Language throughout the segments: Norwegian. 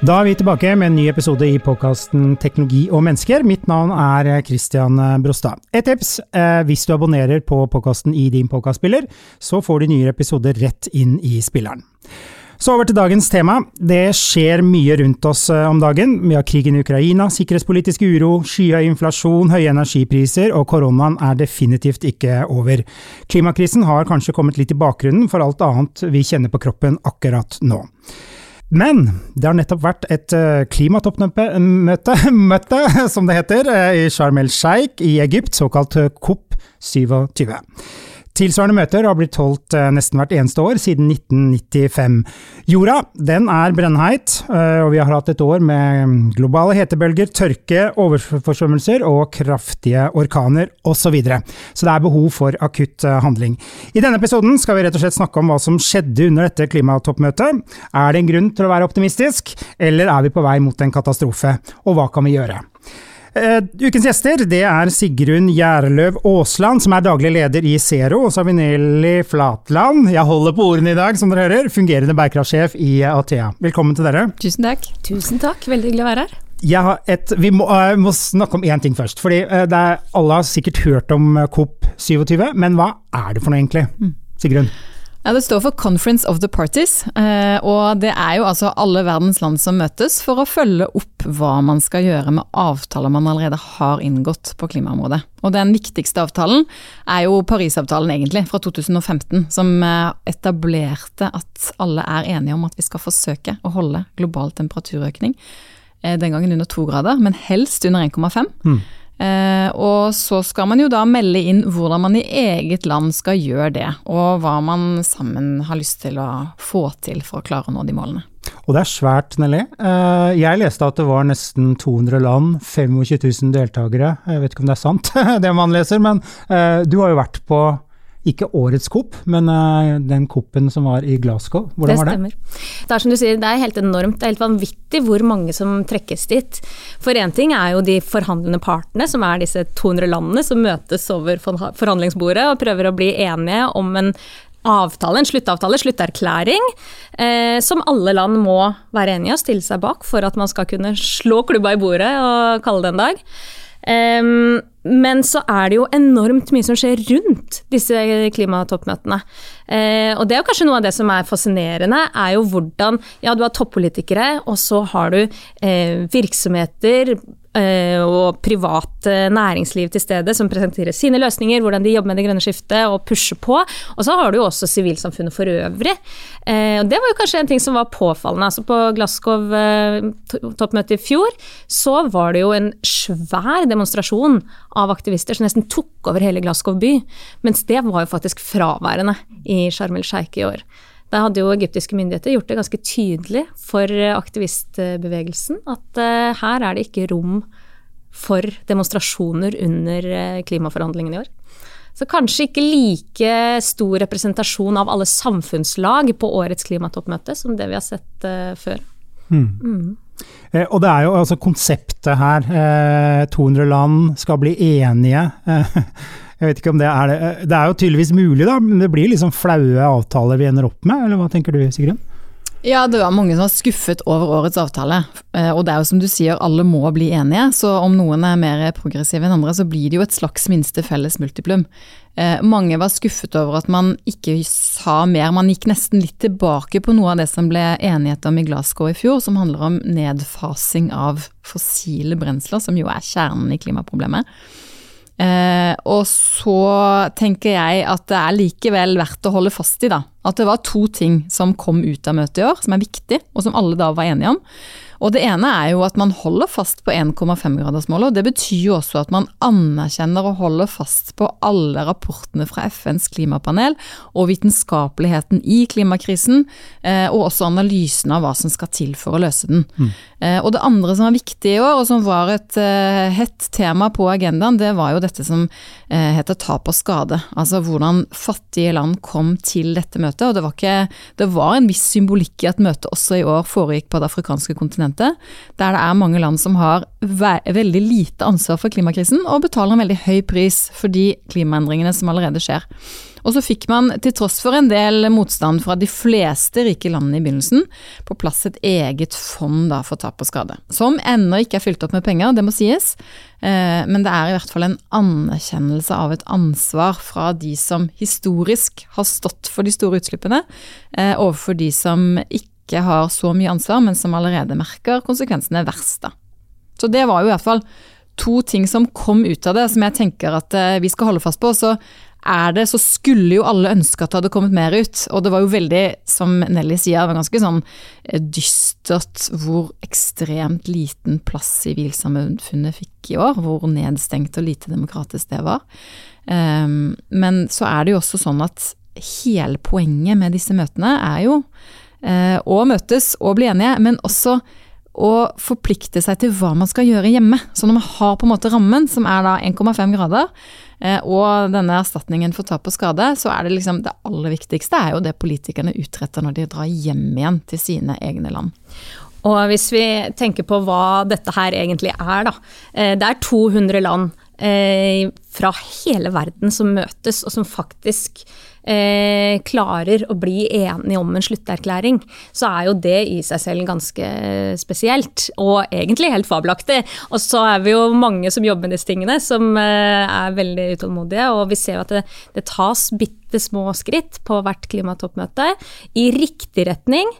Da er vi tilbake med en ny episode i podkasten Teknologi og mennesker. Mitt navn er Christian Brostad. Et tips, eh, hvis du abonnerer på podkasten i din podkastspiller, så får du nye episoder rett inn i spilleren. Så over til dagens tema. Det skjer mye rundt oss eh, om dagen. Vi har krigen i Ukraina, sikkerhetspolitisk uro, skyhøy inflasjon, høye energipriser, og koronaen er definitivt ikke over. Klimakrisen har kanskje kommet litt i bakgrunnen for alt annet vi kjenner på kroppen akkurat nå. Men det har nettopp vært et eh, klimatoppmøte, møte, som det heter, eh, i Sharm el Sheikh i Egypt, såkalt COP 27. Tilsvarende møter har blitt holdt eh, nesten hvert eneste år siden 1995. Jorda den er brennheit, og vi har hatt et år med globale hetebølger, tørke, overforsvømmelser og kraftige orkaner osv. Så, videre. så det er behov for akutt handling. I denne episoden skal vi rett og slett snakke om hva som skjedde under dette klimatoppmøtet. Er det en grunn til å være optimistisk, eller er vi på vei mot en katastrofe? Og hva kan vi gjøre? Uh, ukens gjester det er Sigrun Gjerløv Aasland, som er daglig leder i Zero, og så har vi Nelly Flatland, jeg holder på ordene i dag, som dere hører, fungerende bærekraftsjef i Athea. Velkommen til dere. Tusen takk. Tusen takk, veldig hyggelig å være her. Et, vi må, uh, må, snakke om én ting først. fordi uh, er, Alle har sikkert hørt om COP27, men hva er det for noe egentlig? Mm. Sigrun? Ja, Det står for Conference of the Parties, eh, og det er jo altså alle verdens land som møtes for å følge opp hva man skal gjøre med avtaler man allerede har inngått på klimaområdet. Og den viktigste avtalen er jo Parisavtalen egentlig, fra 2015, som eh, etablerte at alle er enige om at vi skal forsøke å holde global temperaturøkning, eh, den gangen under to grader, men helst under 1,5. Mm. Eh, og så skal man jo da melde inn hvordan man i eget land skal gjøre det, og hva man sammen har lyst til å få til for å klare å nå de målene. Og det er svært, Nelly. Eh, jeg leste at det var nesten 200 land, 25 000 deltakere. Jeg vet ikke om det er sant, det man leser, men eh, du har jo vært på ikke årets Coop, men uh, den Coop-en som var i Glasgow. Hvordan det var det? Stemmer. Det er som du sier, det er helt enormt. Det er helt vanvittig hvor mange som trekkes dit. For én ting er jo de forhandlende partene, som er disse 200 landene som møtes over forhandlingsbordet og prøver å bli enige om en avtale, en sluttavtale, slutterklæring, eh, som alle land må være enige og stille seg bak for at man skal kunne slå klubba i bordet og kalle det en dag. Um, men så er det jo enormt mye som skjer rundt disse klimatoppmøtene. Uh, og det er jo kanskje noe av det som er fascinerende, er jo hvordan Ja, du har toppolitikere, og så har du uh, virksomheter, og privat næringsliv til stede som presenterer sine løsninger, hvordan de jobber med det grønne skiftet og pusher på. Og så har du jo også sivilsamfunnet for øvrig. Eh, og det var jo kanskje en ting som var påfallende. Altså på Glasgow-toppmøtet eh, i fjor så var det jo en svær demonstrasjon av aktivister som nesten tok over hele Glasgow by, mens det var jo faktisk fraværende i Sharm el Sheikh i år. Da hadde jo egyptiske myndigheter gjort det ganske tydelig for aktivistbevegelsen at uh, her er det ikke rom for demonstrasjoner under uh, klimaforhandlingene i år. Så kanskje ikke like stor representasjon av alle samfunnslag på årets klimatoppmøte som det vi har sett før. Mm. Mm. Eh, og det er jo altså konseptet her. Eh, 200 land skal bli enige. Jeg vet ikke om Det er det. Det er jo tydeligvis mulig, da, men det blir liksom flaue avtaler vi ender opp med, eller hva tenker du Sigrun? Ja, det var mange som var skuffet over årets avtale. Eh, og det er jo som du sier, alle må bli enige. Så om noen er mer progressive enn andre, så blir det jo et slags minste felles multiplum. Eh, mange var skuffet over at man ikke sa mer. Man gikk nesten litt tilbake på noe av det som ble enighet om i Glasgow i fjor, som handler om nedfasing av fossile brensler, som jo er kjernen i klimaproblemet. Eh, og så tenker jeg at det er likevel verdt å holde fast i, da. At det var to ting som kom ut av møtet i år, som er viktig, og som alle da var enige om. Og det ene er jo at man holder fast på 1,5-gradersmålet, og det betyr jo også at man anerkjenner og holder fast på alle rapportene fra FNs klimapanel og vitenskapeligheten i klimakrisen, eh, og også analysen av hva som skal til for å løse den. Mm. Og det andre som var viktig i år, og som var et uh, hett tema på agendaen, det var jo dette som heter tap og skade. Altså hvordan fattige land kom til dette møtet. Og det var, ikke, det var en viss symbolikk i at møtet også i år foregikk på det afrikanske kontinentet, der det er mange land som har veldig lite ansvar for klimakrisen, og betaler en veldig høy pris for de klimaendringene som allerede skjer. Og så fikk man, til tross for en del motstand fra de fleste rike landene i begynnelsen, på plass et eget fond da for tap og skade. Som ennå ikke er fylt opp med penger, det må sies, eh, men det er i hvert fall en anerkjennelse av et ansvar fra de som historisk har stått for de store utslippene, eh, overfor de som ikke har så mye ansvar, men som allerede merker konsekvensene verst. da. Så det var jo i hvert fall to ting som kom ut av det, som jeg tenker at eh, vi skal holde fast på. Så er det, så skulle jo alle ønske at det hadde kommet mer ut. Og det var jo veldig, som Nelly sier, det var ganske sånn eh, dystert hvor ekstremt liten plass sivilsamfunnet fikk i år. Hvor nedstengt og lite demokratisk det var. Um, men så er det jo også sånn at hele poenget med disse møtene er jo uh, å møtes og bli enige, men også å forplikte seg til hva man skal gjøre hjemme. Så når man har på en måte rammen, som er da 1,5 grader, Eh, og denne erstatningen for tap og skade, så er det liksom det aller viktigste er jo det politikerne utretter når de drar hjem igjen til sine egne land. Og hvis vi tenker på hva dette her egentlig er, da. Eh, det er 200 land eh, fra hele verden som møtes, og som faktisk eh, klarer å bli enige om en slutterklæring, så er jo det i seg selv ganske spesielt. Og egentlig helt fabelaktig. Og så er vi jo mange som jobber med disse tingene, som eh, er veldig utålmodige. Og vi ser jo at det, det tas bitte små skritt på hvert klimatoppmøte i riktig retning,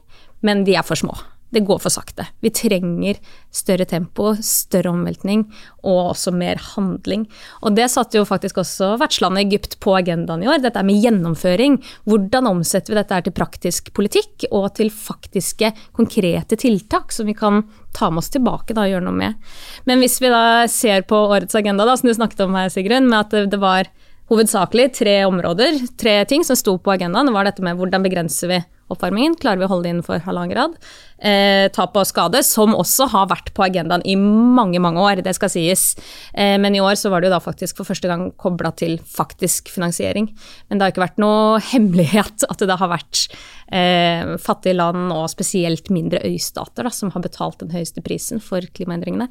men de er for små det går for sakte. Vi trenger større tempo, større omveltning og også mer handling. Og det satte jo faktisk også vertslandet Egypt på agendaen i år, dette med gjennomføring. Hvordan omsetter vi dette til praktisk politikk og til faktiske, konkrete tiltak som vi kan ta med oss tilbake da, og gjøre noe med. Men hvis vi da ser på årets agenda, da, som du snakket om her, Sigrun, med at det var hovedsakelig tre områder, tre ting som sto på agendaen. Det var dette med hvordan begrenser vi oppvarmingen? Klarer vi å holde det innenfor halvannen grad? Eh, tap og skade, som også har vært på agendaen i mange, mange år, det skal sies. Eh, men i år så var det jo da faktisk for første gang kobla til faktisk finansiering. Men det har ikke vært noe hemmelighet at det da har vært eh, fattige land, og spesielt mindre øystater, da, som har betalt den høyeste prisen for klimaendringene.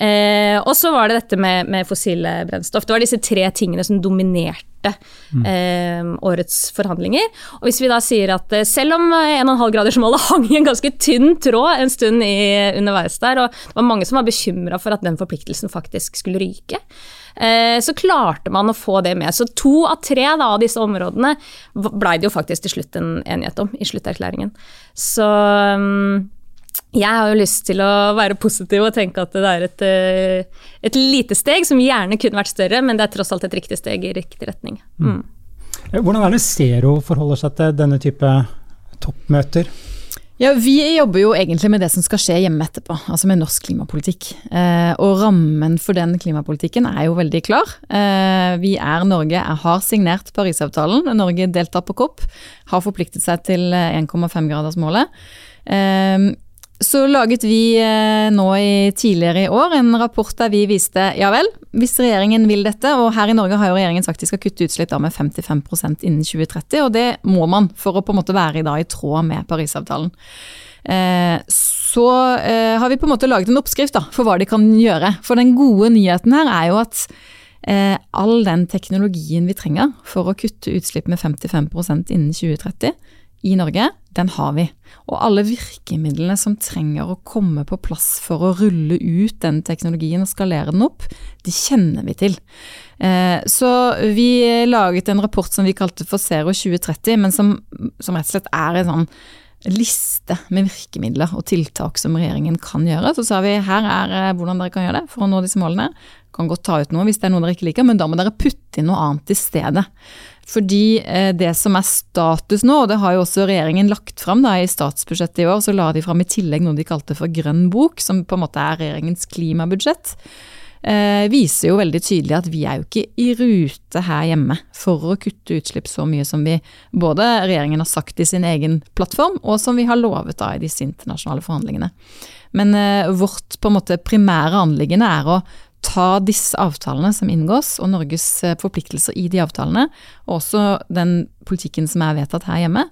Eh, og så var det dette med, med, fossile brennstoff. Det var disse tre tingene som dominerte mm. eh, årets forhandlinger. Og hvis vi da sier at eh, selv om 1,5-gradersmålet hang i en ganske tynn tråd en stund i, underveis der, og det var mange som var bekymra for at den forpliktelsen faktisk skulle ryke, eh, så klarte man å få det med. Så to av tre da, av disse områdene blei det jo faktisk til slutt en enighet om i slutterklæringen. Så um, jeg har jo lyst til å være positiv og tenke at det er et, eh, et, lite steg som gjerne kunne vært større, men det er tross alt et riktig steg i riktig retning. Mm. mm. Hvordan er det Zero forholder seg til denne type toppmøter? Ja, Vi jobber jo egentlig med det som skal skje hjemme etterpå, altså med norsk klimapolitikk. Eh, og rammen for den klimapolitikken er jo veldig klar. Eh, vi er Norge er, har signert Parisavtalen. Norge deltar på COP, har forpliktet seg til 1,5-gradersmålet. Eh, så laget vi eh, nå i, tidligere i år en rapport der vi viste ja vel, hvis regjeringen vil dette, og her i Norge har jo regjeringen sagt de skal kutte utslipp med 55% innen 2030, og det må man for å på en måte være i, da, i tråd med Parisavtalen. Eh, så eh, har vi på en måte laget en oppskrift da, for hva de kan gjøre. For den gode nyheten her er jo at all den teknologien vi trenger for å kutte utslipp med 55% innen 2030, i Norge, den har vi. Og alle virkemidlene som trenger å komme på plass for å rulle ut den teknologien og skalere den opp, de kjenner vi til. Eh, så vi laget en rapport som vi kalte for Zero 2030, men som, som rett og slett er en sånn liste med virkemidler og tiltak som regjeringen kan gjøre. Så sa vi her er eh, hvordan dere kan gjøre det for å nå disse målene. kan godt ta ut noe hvis det er noe dere ikke liker, men da må dere putte inn noe annet i stedet. Fordi eh, det som er status nå, og det har jo også regjeringen lagt fram i statsbudsjettet i år, så la de fram i tillegg noe de kalte for Grønn bok, som på en måte er regjeringens klimabudsjett eh, viser jo veldig tydelig at vi er jo ikke i rute her hjemme for å kutte utslipp så mye som vi både regjeringen har sagt i sin egen plattform, og som vi har lovet da i disse internasjonale forhandlingene. Men eh, vårt på en måte primære anliggende er å ta disse avtalene som inngås, og Norges eh, forpliktelser i de avtalene, og også den politikken som er vedtatt her hjemme,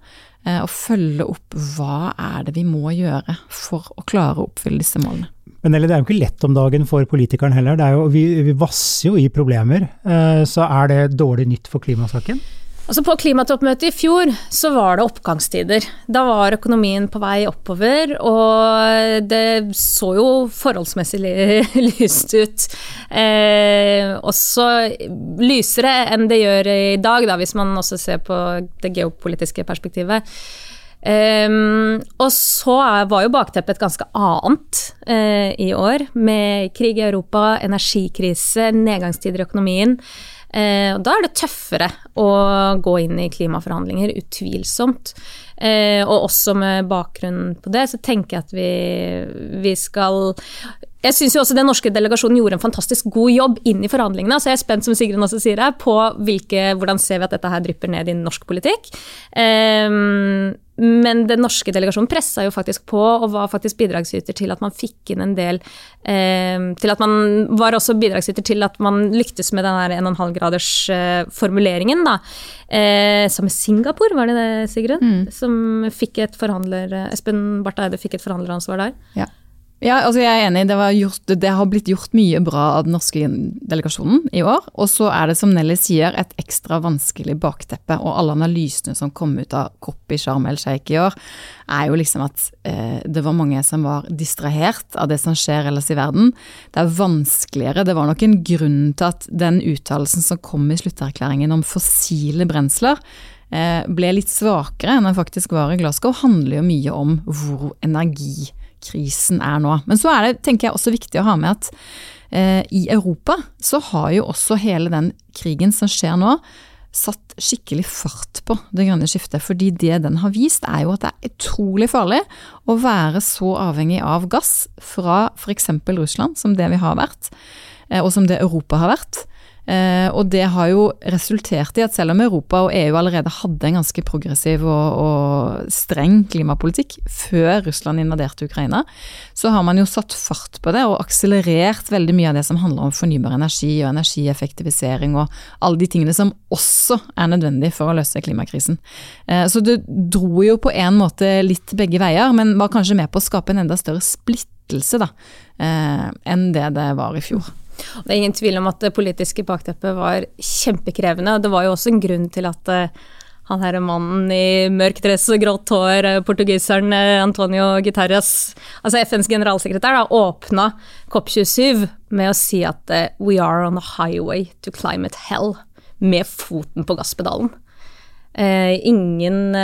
eh, og følge opp hva er det vi må gjøre for å klare å oppfylle disse målene. Men det er jo ikke lett om dagen for politikeren heller. Jo, vi, vi, vasser jo i problemer. Eh, så er det dårlig nytt for klimasaken? Altså På klimatoppmøtet i fjor så var det oppgangstider. Da var økonomien på vei oppover, og det så jo forholdsmessig lyst ut. Eh, også lysere enn det gjør i dag, da, hvis man også ser på det geopolitiske perspektivet. Um, og så var jo bakteppet et ganske annet uh, i år, med krig i Europa, energikrise, nedgangstider i økonomien. Uh, og da er det tøffere å gå inn i klimaforhandlinger, utvilsomt. Uh, og også med bakgrunn på det, så tenker jeg at vi, vi skal jeg syns også den norske delegasjonen gjorde en fantastisk god jobb inn i forhandlingene. Så jeg er spent, som Sigrun også sier her, på hvilke, hvordan ser vi at dette her drypper ned i norsk politikk. Um, men den norske delegasjonen pressa jo faktisk på, og var faktisk bidragsyter til at man fikk inn en del eh, Til at man var også bidragsyter til at man lyktes med den 1,5-graders-formuleringen, eh, da. Eh, som Singapore, var det det, Sigrun? Mm. Som fikk et forhandler Espen Barth Eide fikk et forhandleransvar der. Ja. Ja, altså jeg er enig. Det, gjort, det, har blitt gjort mye bra av den norske delegasjonen i år. Og så er det, som Nelly sier, et ekstra vanskelig bakteppe. Og alle analysene som kom ut av COP i Sharm el Sheikh i år, er jo liksom at eh, det var mange som var distrahert av det som skjer ellers i verden. Det er vanskeligere. Det var nok en grunn til at den uttalelsen som kom i slutterklæringen om fossile brensler, eh, ble litt svakere enn den faktisk var i Glasgow, handler jo mye om hvor energi krisen er nå. Men så er det, tenker jeg, også viktig å ha med at eh, i Europa så har jo også hele den krigen som skjer nå, satt skikkelig fart på det grønne skiftet. Fordi det den har vist, er jo at det er utrolig farlig å være så avhengig av gass fra f.eks. Russland, som det vi har vært, eh, og som det Europa har vært. Eh, og det har jo resultert i at selv om Europa og EU allerede hadde en ganske progressiv og, og, streng klimapolitikk før Russland invaderte Ukraina, så har man jo satt fart på det og akselerert veldig mye av det som handler om fornybar energi og energieffektivisering og alle de tingene som også er nødvendig for å løse klimakrisen. Eh, så det dro jo på en måte litt begge veier, men var kanskje med på å skape en enda større splittelse da, eh, enn det det var i fjor. Det er ingen tvil om at det politiske bakteppet var kjempekrevende. og Det var jo også en grunn til at uh, han her mannen i mørk dress og grått hår, uh, portugiseren uh, Antonio Guterres, altså FNs generalsekretær, da, åpna COP27 med å si at we are on a highway to climate hell, med foten på gasspedalen. ingen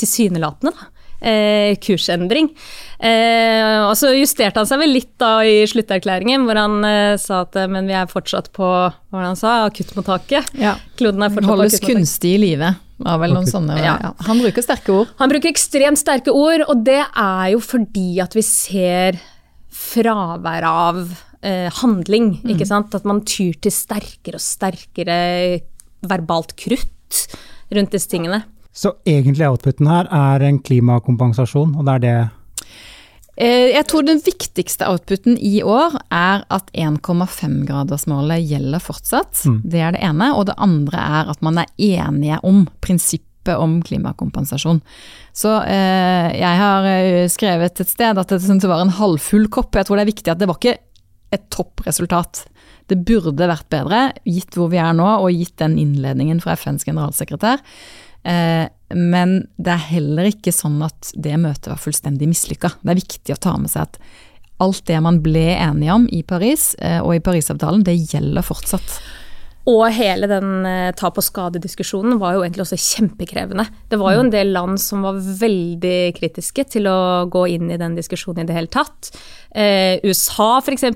tilsynelatende, da eh, kursendring. Eh, og så justerte han seg vel litt da i slutterklæringen, hvor han eh, sa at eh, men vi er fortsatt på hva han sa, akuttmottaket. Ja. Kloden er fortsatt Holdes på kunstig i live. Var vel noen sånne, ja. Ja. Han bruker sterke ord. Han bruker ekstremt sterke ord, og det er jo fordi at vi ser fravær av eh, handling, mm. ikke sant. At man tyr til sterkere og sterkere verbalt krutt rundt disse tingene. Så egentlig outputen her er en klimakompensasjon, og det er det eh, jeg tror den viktigste outputen i år er at 1,5-gradersmålet gjelder fortsatt. Mm. Det er det ene. Og det andre er at man er enige om prinsippet om klimakompensasjon. Så eh, jeg har eh, skrevet et sted at det var en halvfull kopp. Jeg tror det er viktig at det var ikke et toppresultat. Det burde vært bedre, gitt hvor vi er nå, og gitt den innledningen fra FNs generalsekretær. Eh, men det er heller ikke sånn at det møtet var fullstendig mislykka. Det er viktig å ta med seg at alt det man ble enige om i Paris, eh, og i Parisavtalen, det gjelder fortsatt. Og hele den eh, tap og skade-diskusjonen var jo egentlig også kjempekrevende. Det var jo en del land som var veldig kritiske til å gå inn i den diskusjonen i det hele tatt. Eh, USA f.eks.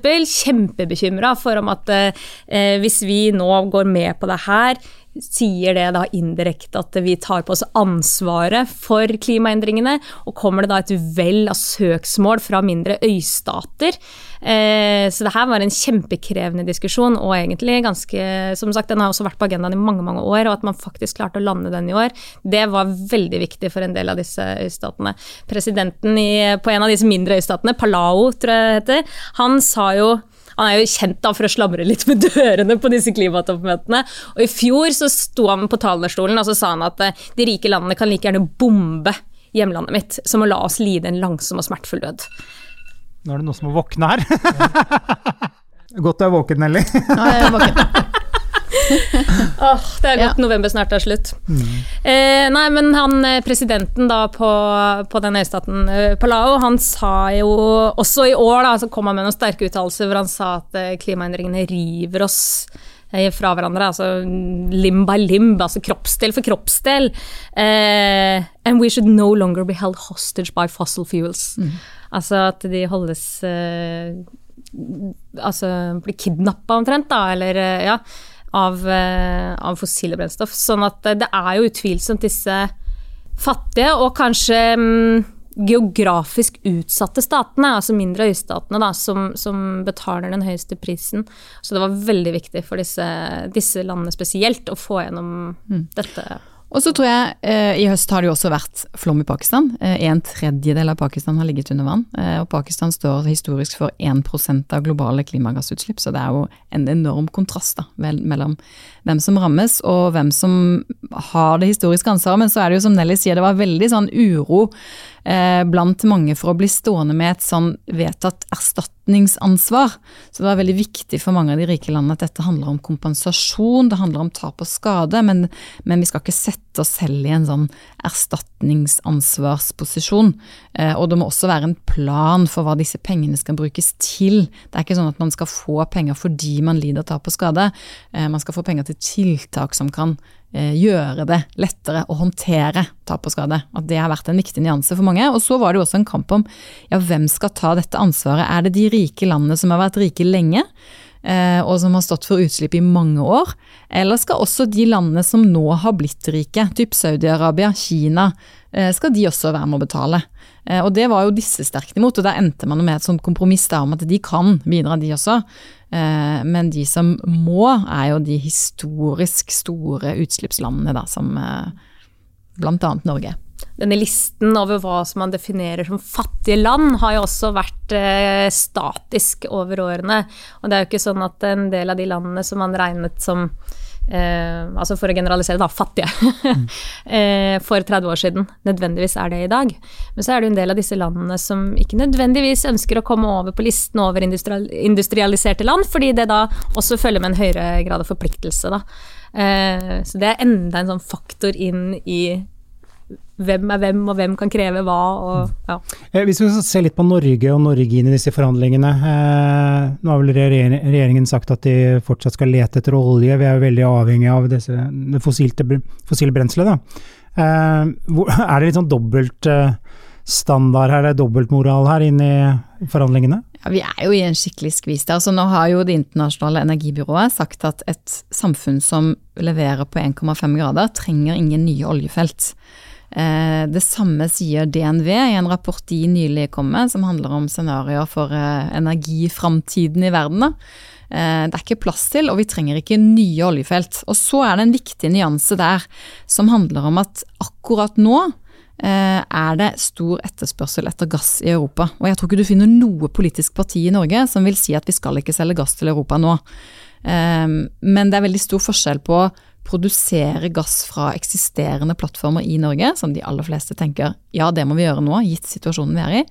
kjempebekymra for om at eh, hvis vi nå går med på det her, sier det da indirekte at vi tar på oss ansvaret for klimaendringene? Og kommer det da et vell av søksmål fra mindre øystater? Eh, så det her var en kjempekrevende diskusjon, og egentlig ganske Som sagt, den har også vært på agendaen i mange, mange år, og at man faktisk klarte å lande den i år, det var veldig viktig for en del av disse øystatene. Presidenten i, på en av disse mindre øystatene, Palau, tror jeg det heter, han sa jo han er jo kjent da for å slamre litt med dørene på disse klimatoppmøtene. Og i fjor så sto han på talerstolen og så sa han at eh, de rike landene kan like gjerne bombe hjemlandet mitt, som å la oss lide en langsom og smertefull død. Nå er det noen som må våkne her. Godt du er våken, Nelly. Nei, jeg er våken. oh, det er godt Ja. november snart er slutt. Eh, nei, men han eh, presidenten da på, på den øystaten eh, Palau, han sa jo også i år, da, så kom han med noen sterke uttalelser hvor han sa at eh, klimaendringene river oss fra hverandre, altså limb by limb, altså kroppsdel for kroppsdel. Eh, and we should no longer be held hostage by fossil fuels. Altså at de holdes eh, Altså blir kidnappa omtrent, da, eller ja, av, eh, av fossile brennstoff. Sånn at eh, det er jo utvilsomt disse fattige og kanskje mm, geografisk utsatte statene, altså mindre øystatene, da, som, som betaler den høyeste prisen. Så det var veldig viktig for disse, disse landene spesielt å få gjennom dette. Og så tror jeg eh, i høst har det jo også vært flom i Pakistan. Eh, en tredjedel av Pakistan har ligget under vann. Eh, og Pakistan står historisk for 1% av globale klimagassutslipp, så det er jo en enorm kontrast da, mellom hvem som rammes og hvem som har det historiske ansvaret. Men så er det jo som Nelly sier, det var veldig sånn uro eh, blant mange for å bli stående med et sånn vedtatt erstatningsansvar. Så det var veldig viktig for mange av de rike landene at dette handler om kompensasjon, det handler om tap og skade, men, men vi skal ikke sette oss selv i en sånn erstatningsansvarsposisjon. Eh, og det må også være en plan for hva disse pengene skal brukes til. Det er ikke sånn at man skal få penger fordi man lider tap og skade, eh, man skal få penger til tiltak som kan gjøre det lettere å håndtere tap og skade. At det har vært en viktig nyanse for mange. Og så var det jo også en kamp om ja, hvem skal ta dette ansvaret. Er det de rike landene som har vært rike lenge? eh, og som har stått for utslipp i mange år? Eller skal også de landene som nå har blitt rike, typ Saudi-Arabia, Kina, eh, skal de også være med å betale? Eh, og det var jo disse sterkt imot, og da endte man med et sånt kompromiss om at de kan bidra, de også. Eh, Men de som må, er jo de historisk store utslippslandene, da, som eh, annet Norge. Denne listen over hva som man definerer som fattige land, har jo også vært eh, statisk over årene. Og det er jo ikke sånn at en del av de landene som man regnet som eh, altså for å generalisere, da, fattige, eh, for 30 år siden, nødvendigvis er det i dag. Men så er det en del av disse landene som ikke nødvendigvis ønsker å komme over på listen over industrialiserte land, fordi det da også følger med en høyere grad av forpliktelse, da. Eh, så det er enda en sånn faktor inn i hvem er hvem, og hvem kan kreve hva, og ja. Eh, Hvis vi skal se litt på Norge og Norge inn i disse forhandlingene. Eh, nå har vel regjeringen sagt at de fortsatt skal lete etter olje. Vi er jo veldig avhengig av disse, det fossilte, fossile brenselet. Da. Eh, hvor, er det litt sånn dobbelt eh, standard her, det er dobbeltmoral her inne i forhandlingene? Ja, vi er jo i en skikkelig skvis der. Altså, nå har jo Det internasjonale energibyrået sagt at et samfunn som leverer på 1,5 grader, trenger ingen nye oljefelt. Eh, det samme sier DNV i en rapport de nylig kom med, som handler om scenarioer for eh, energiframtiden i verden. Eh, det er ikke plass til, og vi trenger ikke nye oljefelt. Og så er det en viktig nyanse der, som handler om at akkurat nå er det stor etterspørsel etter gass i Europa. Og jeg tror ikke du finner noe politisk parti i Norge som vil si at vi skal ikke selge gass til Europa nå. Men det er veldig stor forskjell på produsere gass fra eksisterende plattformer i Norge, som de aller fleste tenker ja, det må vi gjøre nå, gitt situasjonen vi er i,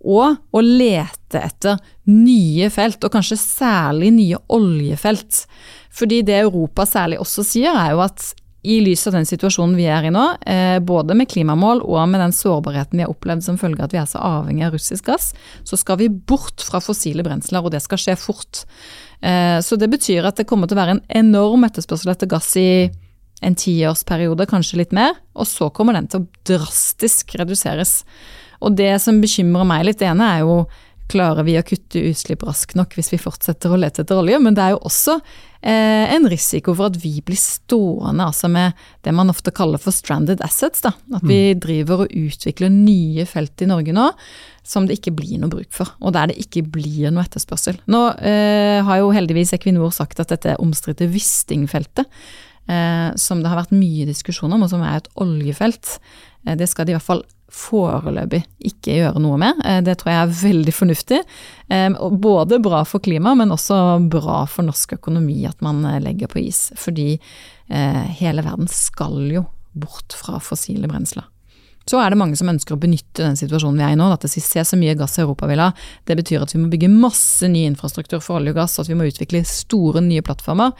og å lete etter nye felt, og kanskje særlig nye oljefelt. Fordi det Europa særlig også sier, er jo at i lys av den situasjonen vi er i nå, eh, både med klimamål og med den sårbarheten vi har opplevd som følge av at vi er så avhengig av russisk gass, så skal vi bort fra fossile brensler, og det skal skje fort. Eh, så det betyr at det kommer til å være en enorm etterspørsel etter gass i en tiårsperiode, kanskje litt mer, og så kommer den til å drastisk reduseres. Og det som bekymrer meg litt, det ene er jo klarer vi å kutte utslipp raskt nok hvis vi fortsetter å lete etter olje, men det er jo også eh, en risiko for at vi blir stående altså med det man ofte kaller for stranded assets. Da. At vi mm. driver og utvikler nye felt i Norge nå som det ikke blir noe bruk for, og der det ikke blir noe etterspørsel. Nå eh, har jo heldigvis Equinor sagt at dette omstridte Wisting-feltet, eh, som det har vært mye diskusjon om, og som er et oljefelt, eh, det skal de i hvert fall foreløpig ikke gjøre noe med. Eh, det tror jeg er veldig fornuftig. Eh, både bra for klimaet, men også bra for norsk økonomi at man eh, legger på is. Fordi hele verden skal jo bort fra fossile brensler. Så er det mange som ønsker å benytte den situasjonen vi er i nå, at det ser så mye gass Europa vil ha. Det betyr at vi må bygge masse ny infrastruktur for olje og gass, at vi må utvikle store nye plattformer.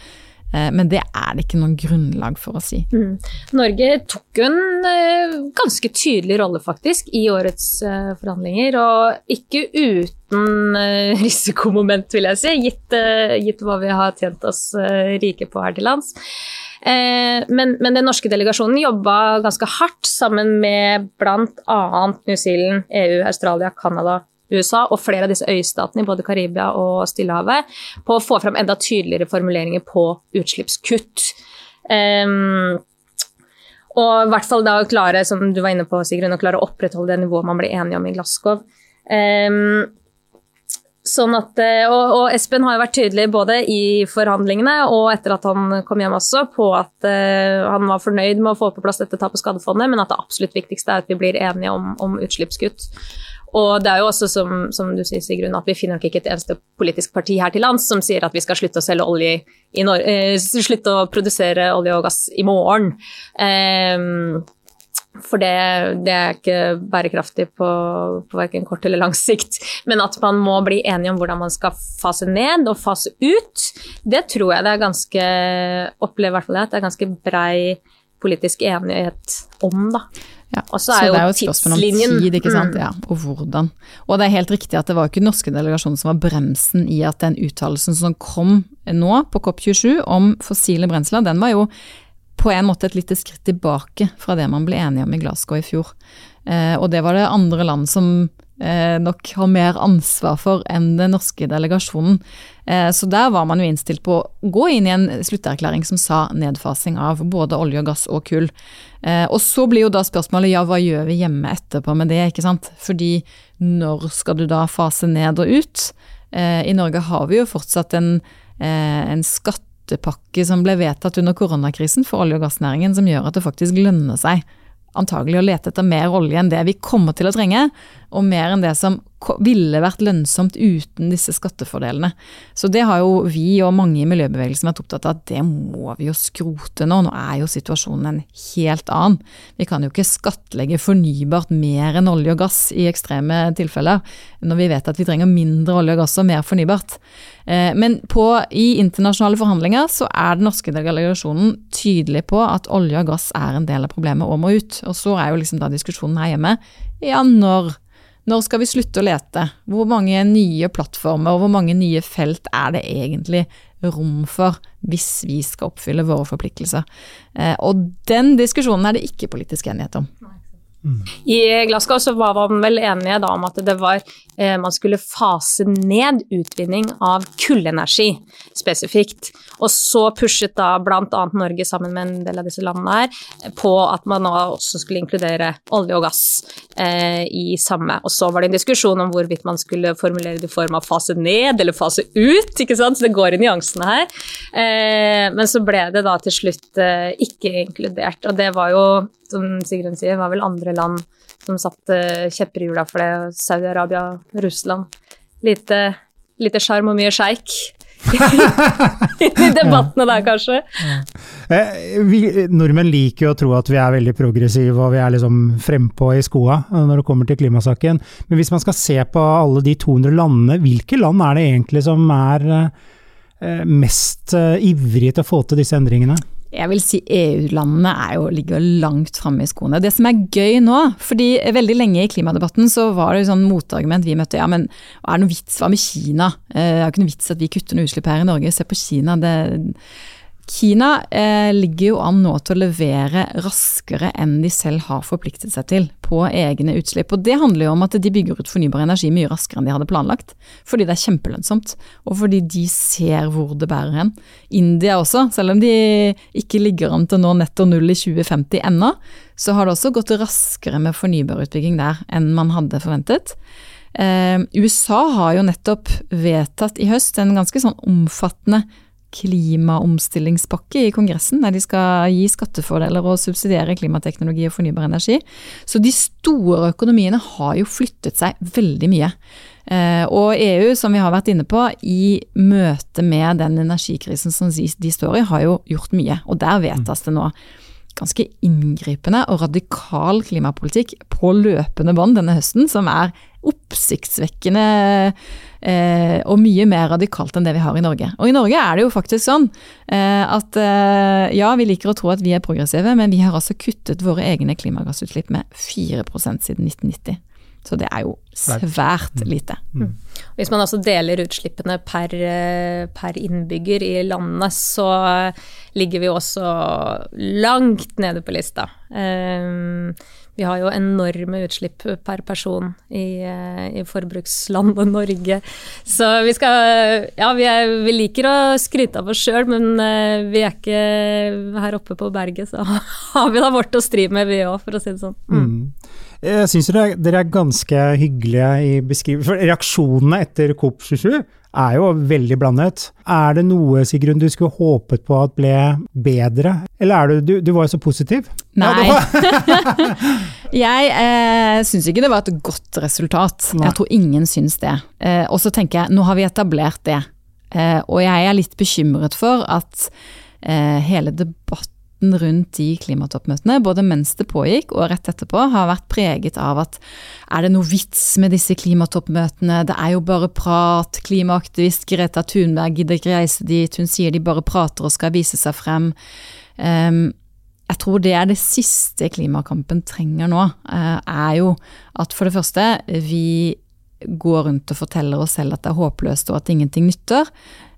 Eh, men det er det ikke noe grunnlag for å si. Mm. Norge tok en eh, ganske tydelig rolle faktisk i årets eh, forhandlinger, og ikke uten risikomoment, vil jeg si, gitt, gitt hva vi har tjent oss rike på her til lands. Men, men, den norske delegasjonen jobba ganske hardt sammen med bl.a. New Zealand, EU, Australia, Canada, USA og flere av disse øystatene i både Karibia og Stillehavet på å få fram enda tydeligere formuleringer på utslippskutt. Um, og i hvert fall da klare, som du var inne på, Sigrun, å klare å opprettholde det nivået man ble enige om i Glasgow. Um, sånn at, eh, og, og, Espen har jo vært tydelig både i forhandlingene og etter at han kom hjem også, på at uh, han var fornøyd med å få på plass dette tapet skadefondet, men at det absolutt viktigste er at vi blir enige om, om utslippskutt. Og det er jo også, som, som, du sier, Sigrun, at vi finner nok ikke et eneste politisk parti her til lands som sier at vi skal slutte å selge olje i Nor eh, slutte å produsere olje og gass i morgen. Eh, for det, det, er ikke bærekraftig på, på verken kort eller lang sikt. Men at man må bli enige om hvordan man skal fase ned og fase ut, det tror jeg det er ganske Opplever i hvert fall jeg, at det er ganske brei politisk enighet om, da. Ja, så, er så det er jo et spørsmål om tid, ikke sant, mm. ja, og hvordan. Og det er helt riktig at det var ikke den norske delegasjonen som var bremsen i at den uttalelsen som kom nå på COP27 om fossile brensler, den var jo på en måte et lite skritt tilbake fra det man ble enige om i Glasgow i fjor. Eh, og det var det andre land som nok har mer ansvar for enn den norske delegasjonen. Eh, så der var man jo innstilt på å gå inn i en slutterklæring som sa nedfasing av både olje og gass og kull. Eh, og så blir jo da spørsmålet ja, hva gjør vi hjemme etterpå med det, ikke sant. Fordi når skal du da fase ned og ut? Eh, I Norge har vi jo fortsatt en, eh, en skattepakke som ble vedtatt under koronakrisen for olje- og gassnæringen, som gjør at det faktisk lønner seg antagelig å lete etter mer olje enn det vi kommer til å trenge, og mer enn det som ville vært lønnsomt uten disse skattefordelene. Så det har jo vi og mange i miljøbevegelsen vært opptatt av at det må vi jo skrote nå. Nå er jo situasjonen en helt annen. Vi kan jo ikke skattlegge fornybart mer enn olje og gass i ekstreme tilfeller, når vi vet at vi trenger mindre olje og gass og mer fornybart. Eh, men på, i internasjonale forhandlinger så er den norske delegasjonen tydelig på at olje og gass er en del av problemet og må ut. Og så er jo liksom da diskusjonen her hjemme ja, når når skal vi slutte å lete? Hvor mange nye plattformer og hvor mange nye felt er det egentlig rom for hvis vi skal oppfylle våre forpliktelser? Eh, og den diskusjonen er det ikke politisk enighet om. I Glasgow så var man vel enige da om at det var eh, man skulle fase ned utvinning av kullenergi spesifikt. Og så pushet da bl.a. Norge sammen med en del av disse landene her på at man nå også skulle inkludere olje og gass eh, i samme. Og så var det en diskusjon om hvorvidt man skulle formulere det i form av fase ned eller fase ut, ikke sant. Så det går i nyansene her. Eh, men så ble det da til slutt eh, ikke inkludert. Og det var jo som Sigrun sier, var vel andre land som satte kjepper i hjula for det. Saudi-Arabia, Russland. Lite, lite sjarm og mye sjeik. I debattene der, kanskje. Eh, vi, nordmenn liker jo å tro at vi er veldig progressive og vi er liksom frempå i skoa når det kommer til klimasaken. Men hvis man skal se på alle de 200 landene, hvilke land er det egentlig som er eh, mest eh, ivrige til å få til disse endringene? Jeg vil si EU-landene ligger langt framme i skoene. Det som er gøy nå, fordi veldig lenge i klimadebatten så var det sånn motargument vi møtte. Ja, men er det noe vits, hva med Kina? Eh, det er ikke noe vits at vi kutter noe utslipp her i Norge. Se på Kina. det Kina eh, ligger jo an nå til å levere raskere enn de selv har forpliktet seg til på egne utslipp. Og det handler jo om at de bygger ut fornybar energi mye raskere enn de hadde planlagt. Fordi det er kjempelønnsomt, og fordi de ser hvor det bærer hen. India også, selv om de ikke ligger an til å nå netto null i 2050 ennå, så har det også gått raskere med fornybarutbygging der enn man hadde forventet. Eh, USA har jo nettopp vedtatt i høst en ganske sånn omfattende klimaomstillingspakke i Kongressen, der de skal gi skattefordeler og subsidiere klimateknologi og fornybar energi. Så de store økonomiene har jo flyttet seg veldig mye. Eh, og EU, som vi har vært inne på, i møte med den energikrisen som de står i, har jo gjort mye. Og der vedtas det nå ganske inngripende og radikal klimapolitikk på løpende bånd denne høsten, som er oppsiktsvekkende og mye mer radikalt enn det vi har i Norge. Og i Norge er det jo faktisk sånn eh, at eh, ja, vi liker å tro at vi er progressive, men vi har altså kuttet våre egne klimagassutslipp med 4% siden 1990. Så det er jo svært mm. lite. Mm. Hvis man altså deler utslippene per, eh, per, innbygger i landet, så ligger vi også langt nede på lista. Um, vi har jo enorme utslipp per person i, eh, i forbrukslandet Norge. Så vi skal Ja, vi, er, vi liker å skryte av oss sjøl, men eh, vi er ikke her oppe på berget, så har vi da vårt å stri med, vi òg, for å si det sånn. Mm. Mm. Jeg syns dere er ganske hyggelige i beskrivelsen. For reaksjonene etter COP27 er jo veldig blandet. Er det noe Sigrun, du skulle håpet på at ble bedre, eller er du, du, du var jo så positiv? Nei. jeg eh, syns ikke det var et godt resultat. Nei. Jeg tror ingen syns det. Eh, og så tenker jeg, nå har vi etablert det. Eh, og jeg er litt bekymret for at eh, hele debatten debatten rundt de klimatoppmøtene, både mens det pågikk og rett etterpå, har vært preget av at er det noe vits med disse klimatoppmøtene, det er jo bare prat, klimaaktivist Greta Thunberg gidder ikke reise dit, hun sier de bare prater og skal vise seg frem. Um, jeg tror det er det siste klimakampen trenger nå, uh, er jo at for det første, vi går rundt og forteller oss selv at det er håpløst og at ingenting nytter.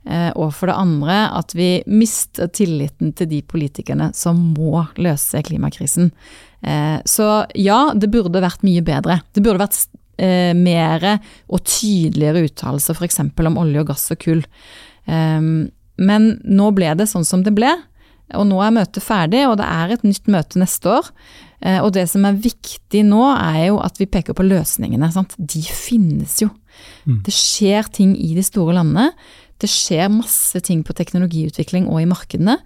Eh, og for det andre at vi mister tilliten til de politikerne som må løse klimakrisen. Eh, så ja, det burde vært mye bedre. Det burde vært eh, mer og tydeligere uttalelser f.eks. om olje og gass og kull. Men nå ble det sånn som det ble. Og nå er møtet ferdig, og det er et nytt møte neste år. Og det som er viktig nå, er jo at vi peker på løsningene. Sant? De finnes jo. Mm. Det skjer ting i de store landene. Det skjer masse ting på teknologiutvikling og i markedene.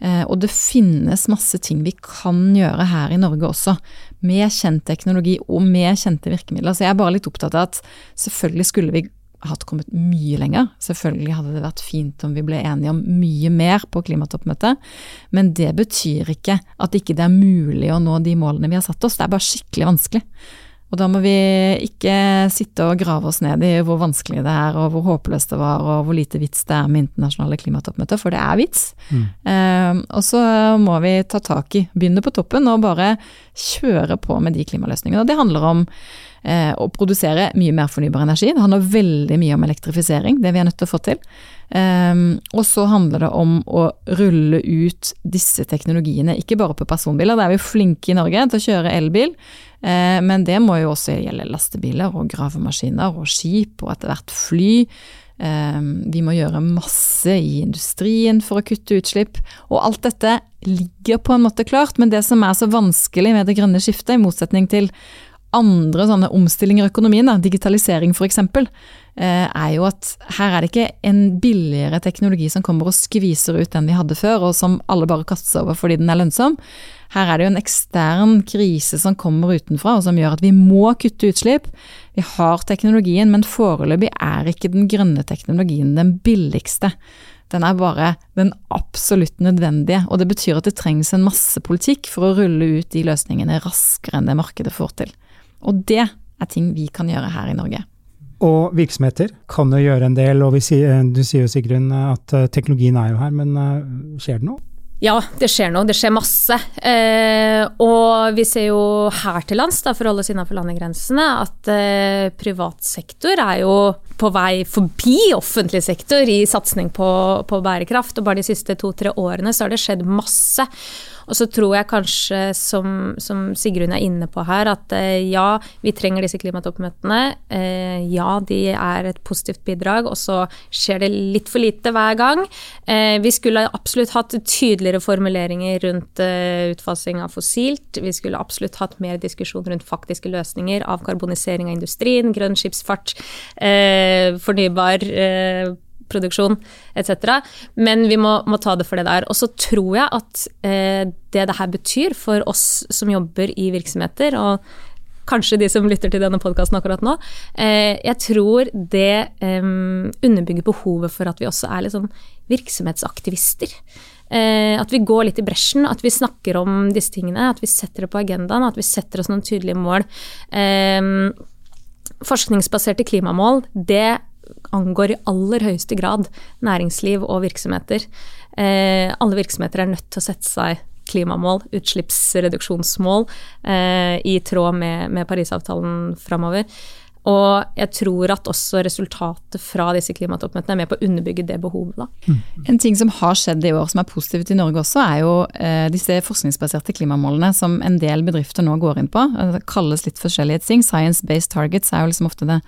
Eh, og det finnes masse ting vi kan gjøre her i Norge også, med kjent teknologi og med kjente virkemidler. Så jeg er bare litt opptatt av at selvfølgelig skulle vi hatt kommet mye lenger. Selvfølgelig hadde det vært fint om vi ble enige om mye mer på klimatoppmøtet, men det betyr ikke at ikke det er mulig å nå de målene vi har satt oss. Det er bare skikkelig vanskelig. Og da må vi ikke sitte og grave oss ned i hvor vanskelig det er, og hvor håpløst det var, og hvor lite vits det er med internasjonale klimatoppmøter, for det er vits. Mm. Eh, og så må vi ta tak i, begynne på toppen og bare kjøre på med de klimaløsningene. Og det handler om eh, og produsere mye mer fornybar energi. Det handler veldig mye om elektrifisering, det vi er nødt til å få til. Um, og så handler det om å rulle ut disse teknologiene, ikke bare på personbiler. Der er vi flinke i Norge til å kjøre elbil, eh, men det må jo også gjelde lastebiler og gravemaskiner og skip og etter hvert fly. Um, vi må gjøre masse i industrien for å kutte utslipp. Og alt dette ligger på en måte klart, men det som er så vanskelig med det grønne skiftet, i motsetning til andre sånne omstillinger i økonomien, da, digitalisering f.eks., eh, er jo at her er det ikke en billigere teknologi som kommer og skviser ut den vi hadde før, og som alle bare kaster seg over fordi den er lønnsom. Her er det jo en ekstern krise som kommer utenfra, og som gjør at vi må kutte utslipp. Vi har teknologien, men foreløpig er ikke den grønne teknologien den billigste. Den er bare den absolutt nødvendige, og det betyr at det trengs en masse politikk for å rulle ut de løsningene raskere enn det markedet får til. Og det er ting vi kan gjøre her i Norge. Og virksomheter kan jo gjøre en del, og sier, du sier jo Sigrun at eh, teknologien er jo her, men eh, skjer det noe? Ja, det skjer noe. Det skjer masse. Eh, og vi ser jo her til lands, da, for å holde oss innenfor landegrensene, at eh, privat sektor er jo på vei forbi offentlig sektor i satsing på, på bærekraft. Og bare de siste to-tre årene så har det skjedd masse. Og så tror jeg kanskje, som, som Sigrun er inne på her, at eh, ja, vi trenger disse klimatoppmøtene. Eh, ja, de er et positivt bidrag, og så skjer det litt for lite hver gang. Eh, vi skulle absolutt hatt tydeligere formuleringer rundt utfasing av fossilt. Vi skulle absolutt hatt mer diskusjon rundt faktiske løsninger, avkarbonisering av industrien, grønn skipsfart, fornybar produksjon etc. Men vi må, må, ta det for det der. Og så tror jeg at eh, det det her betyr for oss som jobber i virksomheter, og kanskje de som lytter til denne podkasten akkurat nå, eh, jeg tror det eh, underbygger behovet for at vi også er litt sånn virksomhetsaktivister. Eh, at vi går litt i bresjen, at vi snakker om disse tingene, at vi setter det på agendaen, at vi setter oss noen tydelige mål. Eh, forskningsbaserte klimamål, det angår i aller høyeste grad næringsliv og virksomheter. Eh, alle virksomheter er nødt til å sette seg klimamål, utslippsreduksjonsmål, eh, i tråd med, med Parisavtalen framover. Og jeg tror at også resultatet fra disse klimatoppmøtene er med på å underbygge det behovet. Da. Mm. En ting som har skjedd i år som er positivt i Norge også, er jo eh, disse forskningsbaserte klimamålene som en del bedrifter nå går inn på. Det kalles litt forskjellige ting. Science-based targets er jo liksom ofte det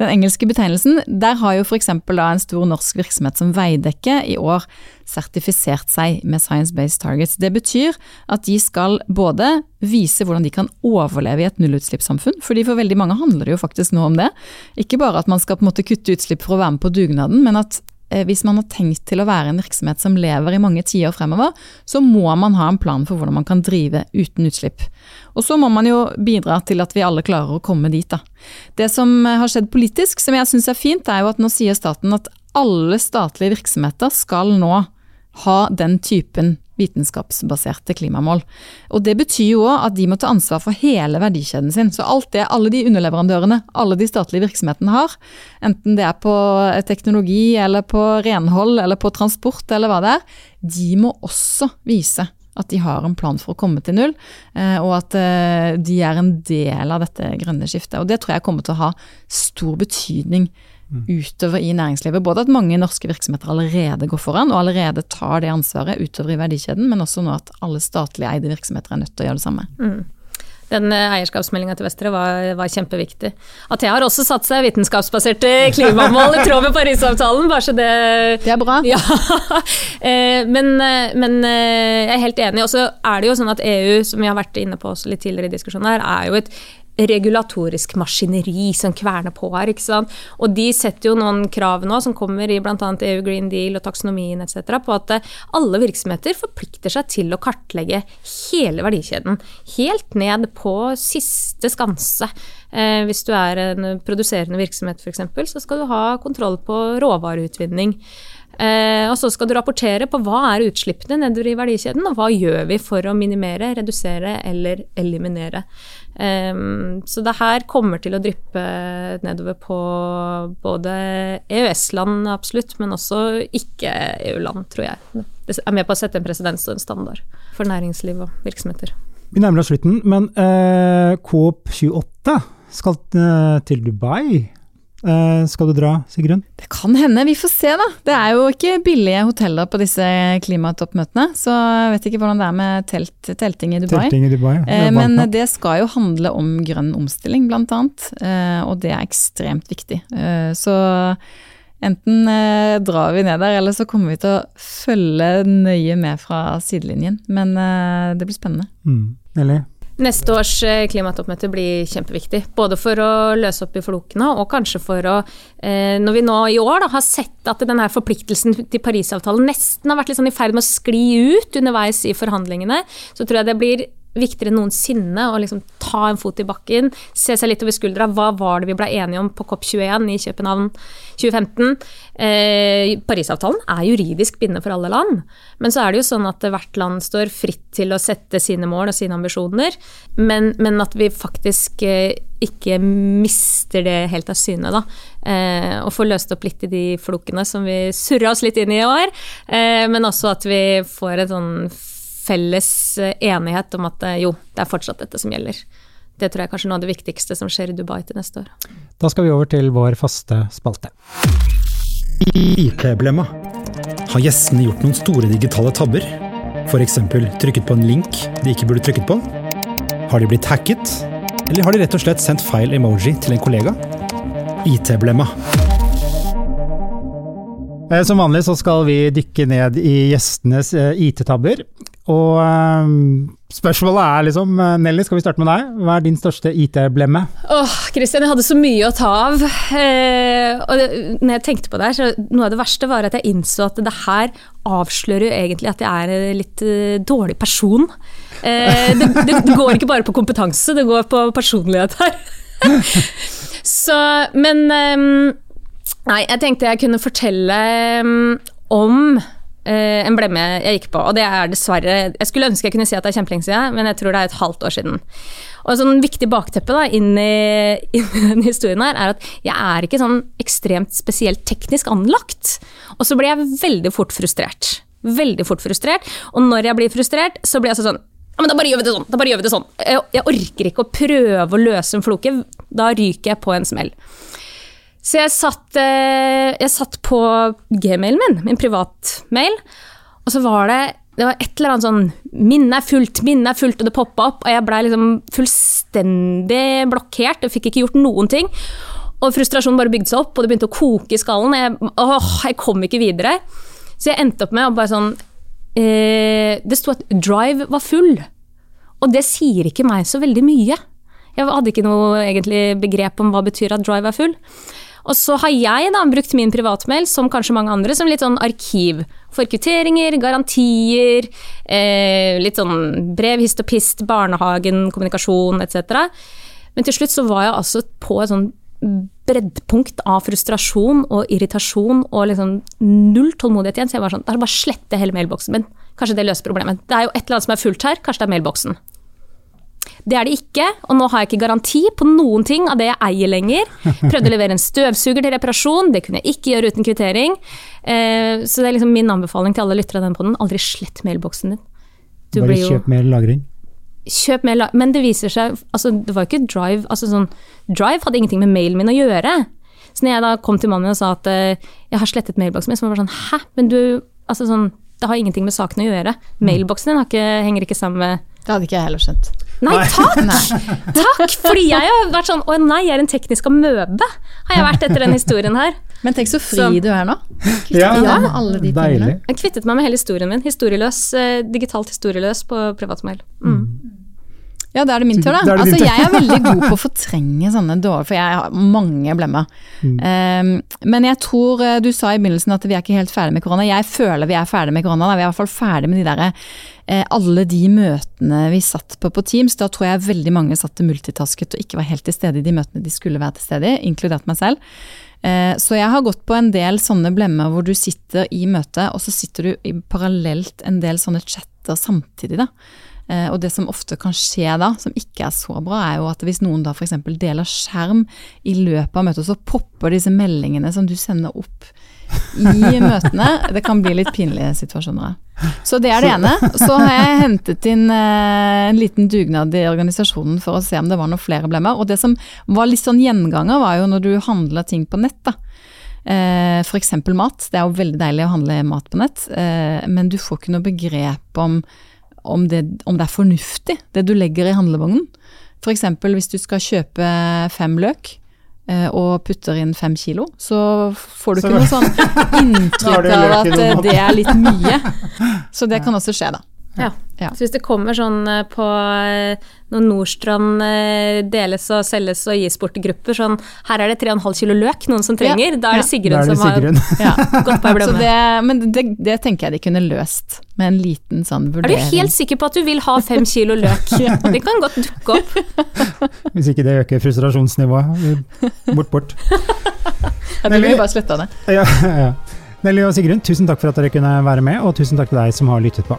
den engelske betegnelsen, der har jo f.eks. en stor norsk virksomhet som Veidekke i år sertifisert seg med Science Based Targets. Det betyr at de skal både vise hvordan de kan overleve i et nullutslippssamfunn, fordi for veldig mange handler det jo faktisk nå om det. Ikke bare at man skal på en måte kutte utslipp for å være med på dugnaden, men at Eh, hvis man har tenkt til å være en virksomhet som lever i mange tiår fremover, så må man ha en plan for hvordan man kan drive uten utslipp. Og så må man jo bidra til at vi alle klarer å komme dit, da. Det som har skjedd politisk, som jeg syns er fint, er jo at nå sier staten at alle statlige virksomheter skal nå ha den typen vitenskapsbaserte klimamål. Og Det betyr jo òg at de må ta ansvar for hele verdikjeden sin. Så alt det alle de underleverandørene alle de statlige virksomhetene har, enten det er på teknologi eller på renhold eller på transport eller hva det er, de må også vise at de har en plan for å komme til null, eh, og at eh, de er en del av dette grønne skiftet. Og Det tror jeg kommer til å ha stor betydning utover i næringslivet. Både at mange norske virksomheter allerede går foran, og allerede tar det ansvaret utover i verdikjeden, men også nå at alle statlig eide virksomheter er nødt til å gjøre det samme. Mm. Den eh, eierskapsmeldinga til Vestre var, var, kjempeviktig. Athea har også satt seg vitenskapsbaserte klimamål i tråd med Parisavtalen, bare så det Det er bra. Ja. Eh, men, eh, men, jeg er helt enig. Og så er det jo sånn at EU, som vi har vært inne på også litt tidligere i diskusjonen her, er jo et regulatorisk maskineri som kverner på her. ikke sant? Og de setter jo noen krav nå, som kommer i bl.a. EU Green Deal og taksonomien etc., på at eh, alle virksomheter forplikter seg til å kartlegge hele verdikjeden. Helt ned på siste skanse. Eh, hvis du er en produserende virksomhet f.eks., så skal du ha kontroll på råvareutvinning. Eh, og så skal du rapportere på hva er utslippene nedover i verdikjeden, og hva gjør vi for å minimere, redusere eller eliminere. Um, så det her kommer til å dryppe nedover på både EØS-land, absolutt, men også ikke-EU-land, tror jeg. Det er med på å sette en presedens og en standard for næringsliv og virksomheter. Vi nærmer oss slutten, men uh, COP28 skal uh, til Dubai. Uh, skal du dra, Sigrun? Det kan hende, vi får se da. Det er jo ikke billige hoteller på disse klimatoppmøtene, så jeg vet ikke hvordan det er med telt, telting i Dubai. Telting i Dubai, ja. uh, men det skal jo handle om grønn omstilling, blant annet, uh, og det er ekstremt viktig. så enten drar vi ned der, eller så kommer vi til å følge nøye med fra sidelinjen. Men det blir spennende. Mm. Neste års eh, klimatoppmøte blir kjempeviktig. Både for å løse opp i flokene, og kanskje for å eh, Når vi nå i år da, har sett at denne forpliktelsen til Parisavtalen nesten har vært litt sånn i ferd med å skli ut underveis i forhandlingene, så tror jeg det blir viktigere enn noensinne å liksom ta en fot i bakken, se seg litt over skuldra. Hva var det vi ble enige om på COP21 i København 2015? Eh, Parisavtalen er juridisk bindende for alle land, men så er det jo sånn at hvert land står fritt til å sette sine mål og sine ambisjoner, men, men at vi faktisk eh, ikke mister det helt av syne, da. Eh, og får løst opp litt i de flokene som vi surra oss litt inn i i år, eh, men også at vi får et sånn felles eh, enighet om at eh, jo, det er fortsatt dette som gjelder. Det tror jeg er kanskje noe av det viktigste som skjer i Dubai til neste år. Da skal vi over til vår faste spalte. IT-blemma. Har gjestene gjort noen store digitale tabber? F.eks. trykket på en link de ikke burde trykket på? Har de blitt hacket? Eller har de rett og slett sendt feil emoji til en kollega? IT-blemma. Eh, Som vanlig så skal vi dykke ned i gjestenes IT-tabber. Og um, spørsmålet er liksom, eh, Nelly, skal vi starte med deg? Hva er din største IT-blemme? Åh, Kristian, jeg hadde så mye å ta av. Eh, og det, når jeg tenkte på det her, så noe av det verste var at jeg innså at det her avslører jo egentlig at jeg er en litt uh, dårlig person. Eh, det, det, det går ikke bare på kompetanse, det går på personlighet her. så, men um, Nei, jeg tenkte jeg kunne fortelle um, om eh, emblemet jeg gikk på, og det er dessverre Jeg skulle ønske jeg kunne si at det er kjempelenge siden, men jeg tror det er et halvt år siden. Og sånn viktig bakteppe da, inn i, denne historien her, er at jeg er ikke sånn ekstremt spesielt teknisk anlagt. Og så blir jeg veldig fort frustrert. Veldig fort frustrert. Og når jeg blir frustrert, så blir jeg altså sånn ja, men da bare gjør vi det sånn. da bare gjør vi det sånn. Jeg, jeg orker ikke å prøve å løse en floke. Da ryker jeg på en smell. Så jeg satt, eh, jeg satt på gmailen min, min privatmail, og så var det det var et eller annet sånn 'Minnet er fullt, minnet er fullt', og det poppa opp. Og jeg blei liksom fullstendig blokkert og fikk ikke gjort noen ting. Og frustrasjonen bare bygde seg opp, og det begynte å koke i skallen. Jeg, åh, jeg kom ikke videre. Så jeg endte opp med å bare sånn eh, Det sto at drive var full. Og det sier ikke meg så veldig mye. Jeg hadde ikke noe egentlig begrep om hva betyr at drive er full. Og så har jeg da brukt min privatmail, som kanskje mange andre, som litt sånn arkiv. For kvitteringer, garantier, eh, litt sånn brev, hist og pist, barnehagen, kommunikasjon etc. Men til slutt så var jeg altså på et sånn breddpunkt av frustrasjon og irritasjon og liksom null tålmodighet igjen. Så jeg var sånn, da er det bare å slette hele mailboksen min. Kanskje det løser problemet. Det er jo et eller annet som er fullt her, kanskje det er mailboksen. Det er det ikke, og nå har jeg ikke garanti på noen ting av det jeg eier lenger. Prøvde å levere en støvsuger til reparasjon, det kunne jeg ikke gjøre uten kvittering. Eh, så det er liksom min anbefaling til alle lyttere av den podden, aldri slett mailboksen din. Du Bare blir jo- kjøp mer lagring. Kjøp mer, lagring. men det viser seg altså Det var jo ikke Drive altså sånn, Drive hadde ingenting med mailen min å gjøre. Så når jeg da kom til mannen min og sa at eh, jeg har slettet mailboksen min, så var det sånn Hæ? Men du Altså sånn Det har ingenting med saken å gjøre. Mailboksen din har ikke, henger ikke sammen med Det hadde ikke jeg heller skjønt. Nei, takk! Nei. Takk! Fordi jeg har vært sånn Å nei, jeg er en teknisk amøbe, har jeg vært etter den historien her. Men tenk så fri Så- du er nå. Ja, Ja, med alle de deilig. tingene. Jeg kvittet meg med hele historien min. Historieløs, eh, digitalt historieløs på privatmail. Mm. Ja, da er det min tur, da. Da er det Altså, jeg er veldig god på å fortrenge sånne dårlige, for jeg har mange blemmer. Um, men jeg tror eh, du sa i begynnelsen at vi er ikke helt ferdig med korona. Jeg føler vi er ferdig med korona. Da. Vi er i hvert fall ferdig med de derre alle de møtene vi satt på på Teams. Da tror jeg veldig mange satt multitasket og ikke var helt til stede i de møtene de skulle være til stede i, inkludert meg selv. Eh, Så jeg har gått på en del sånne blemmer hvor du sitter i møte, og så sitter du i parallelt en del sånne chatter samtidig, da. Eh, Og det som ofte kan skje da, som ikke er så bra, er jo at hvis noen da f.eks. deler skjerm i løpet av møtet, så popper disse meldingene som du sender opp i møtene. Det kan bli litt pinlige situasjoner. Så det er det ene. Så har jeg hentet inn eh, en liten dugnad i organisasjonen for å se om det var noen flere blemmer. Og det som var litt sånn gjenganger, var jo når du handler ting på nett, da. Eh, eksempel mat. Det er jo veldig deilig å handle mat på nett, eh, men du får ikke noe begrep om, om, det, om det er fornuftig, det du legger i handlevognen. Eksempel hvis du skal kjøpe fem løk og putter inn fem kilo, så får du Så- ikke noe sånn inntrykk av at eh, det er litt mye. Så det kan også skje, da. Ja. Ja. Så hvis det kommer sånn eh, på eh, når Nordstrand eh, deles og selges og gis bort til grupper, sånn her er det 3,5 kilo løk noen som trenger, da er det Sigrun er det som Sigrun. Ja. har gått på ei Så men det, det tenker jeg de kunne løst med en liten sånn vurdering. Er du helt sikker på at du vil ha fem kilo løk? Det kan godt dukke opp. Hvis ikke det øker frustrasjonsnivået. Bort, bort. Jeg tror vi bare slutta det. Ja, ja. Nelly og Sigrun, tusen takk for at dere kunne være med, og tusen takk til deg som har lyttet på.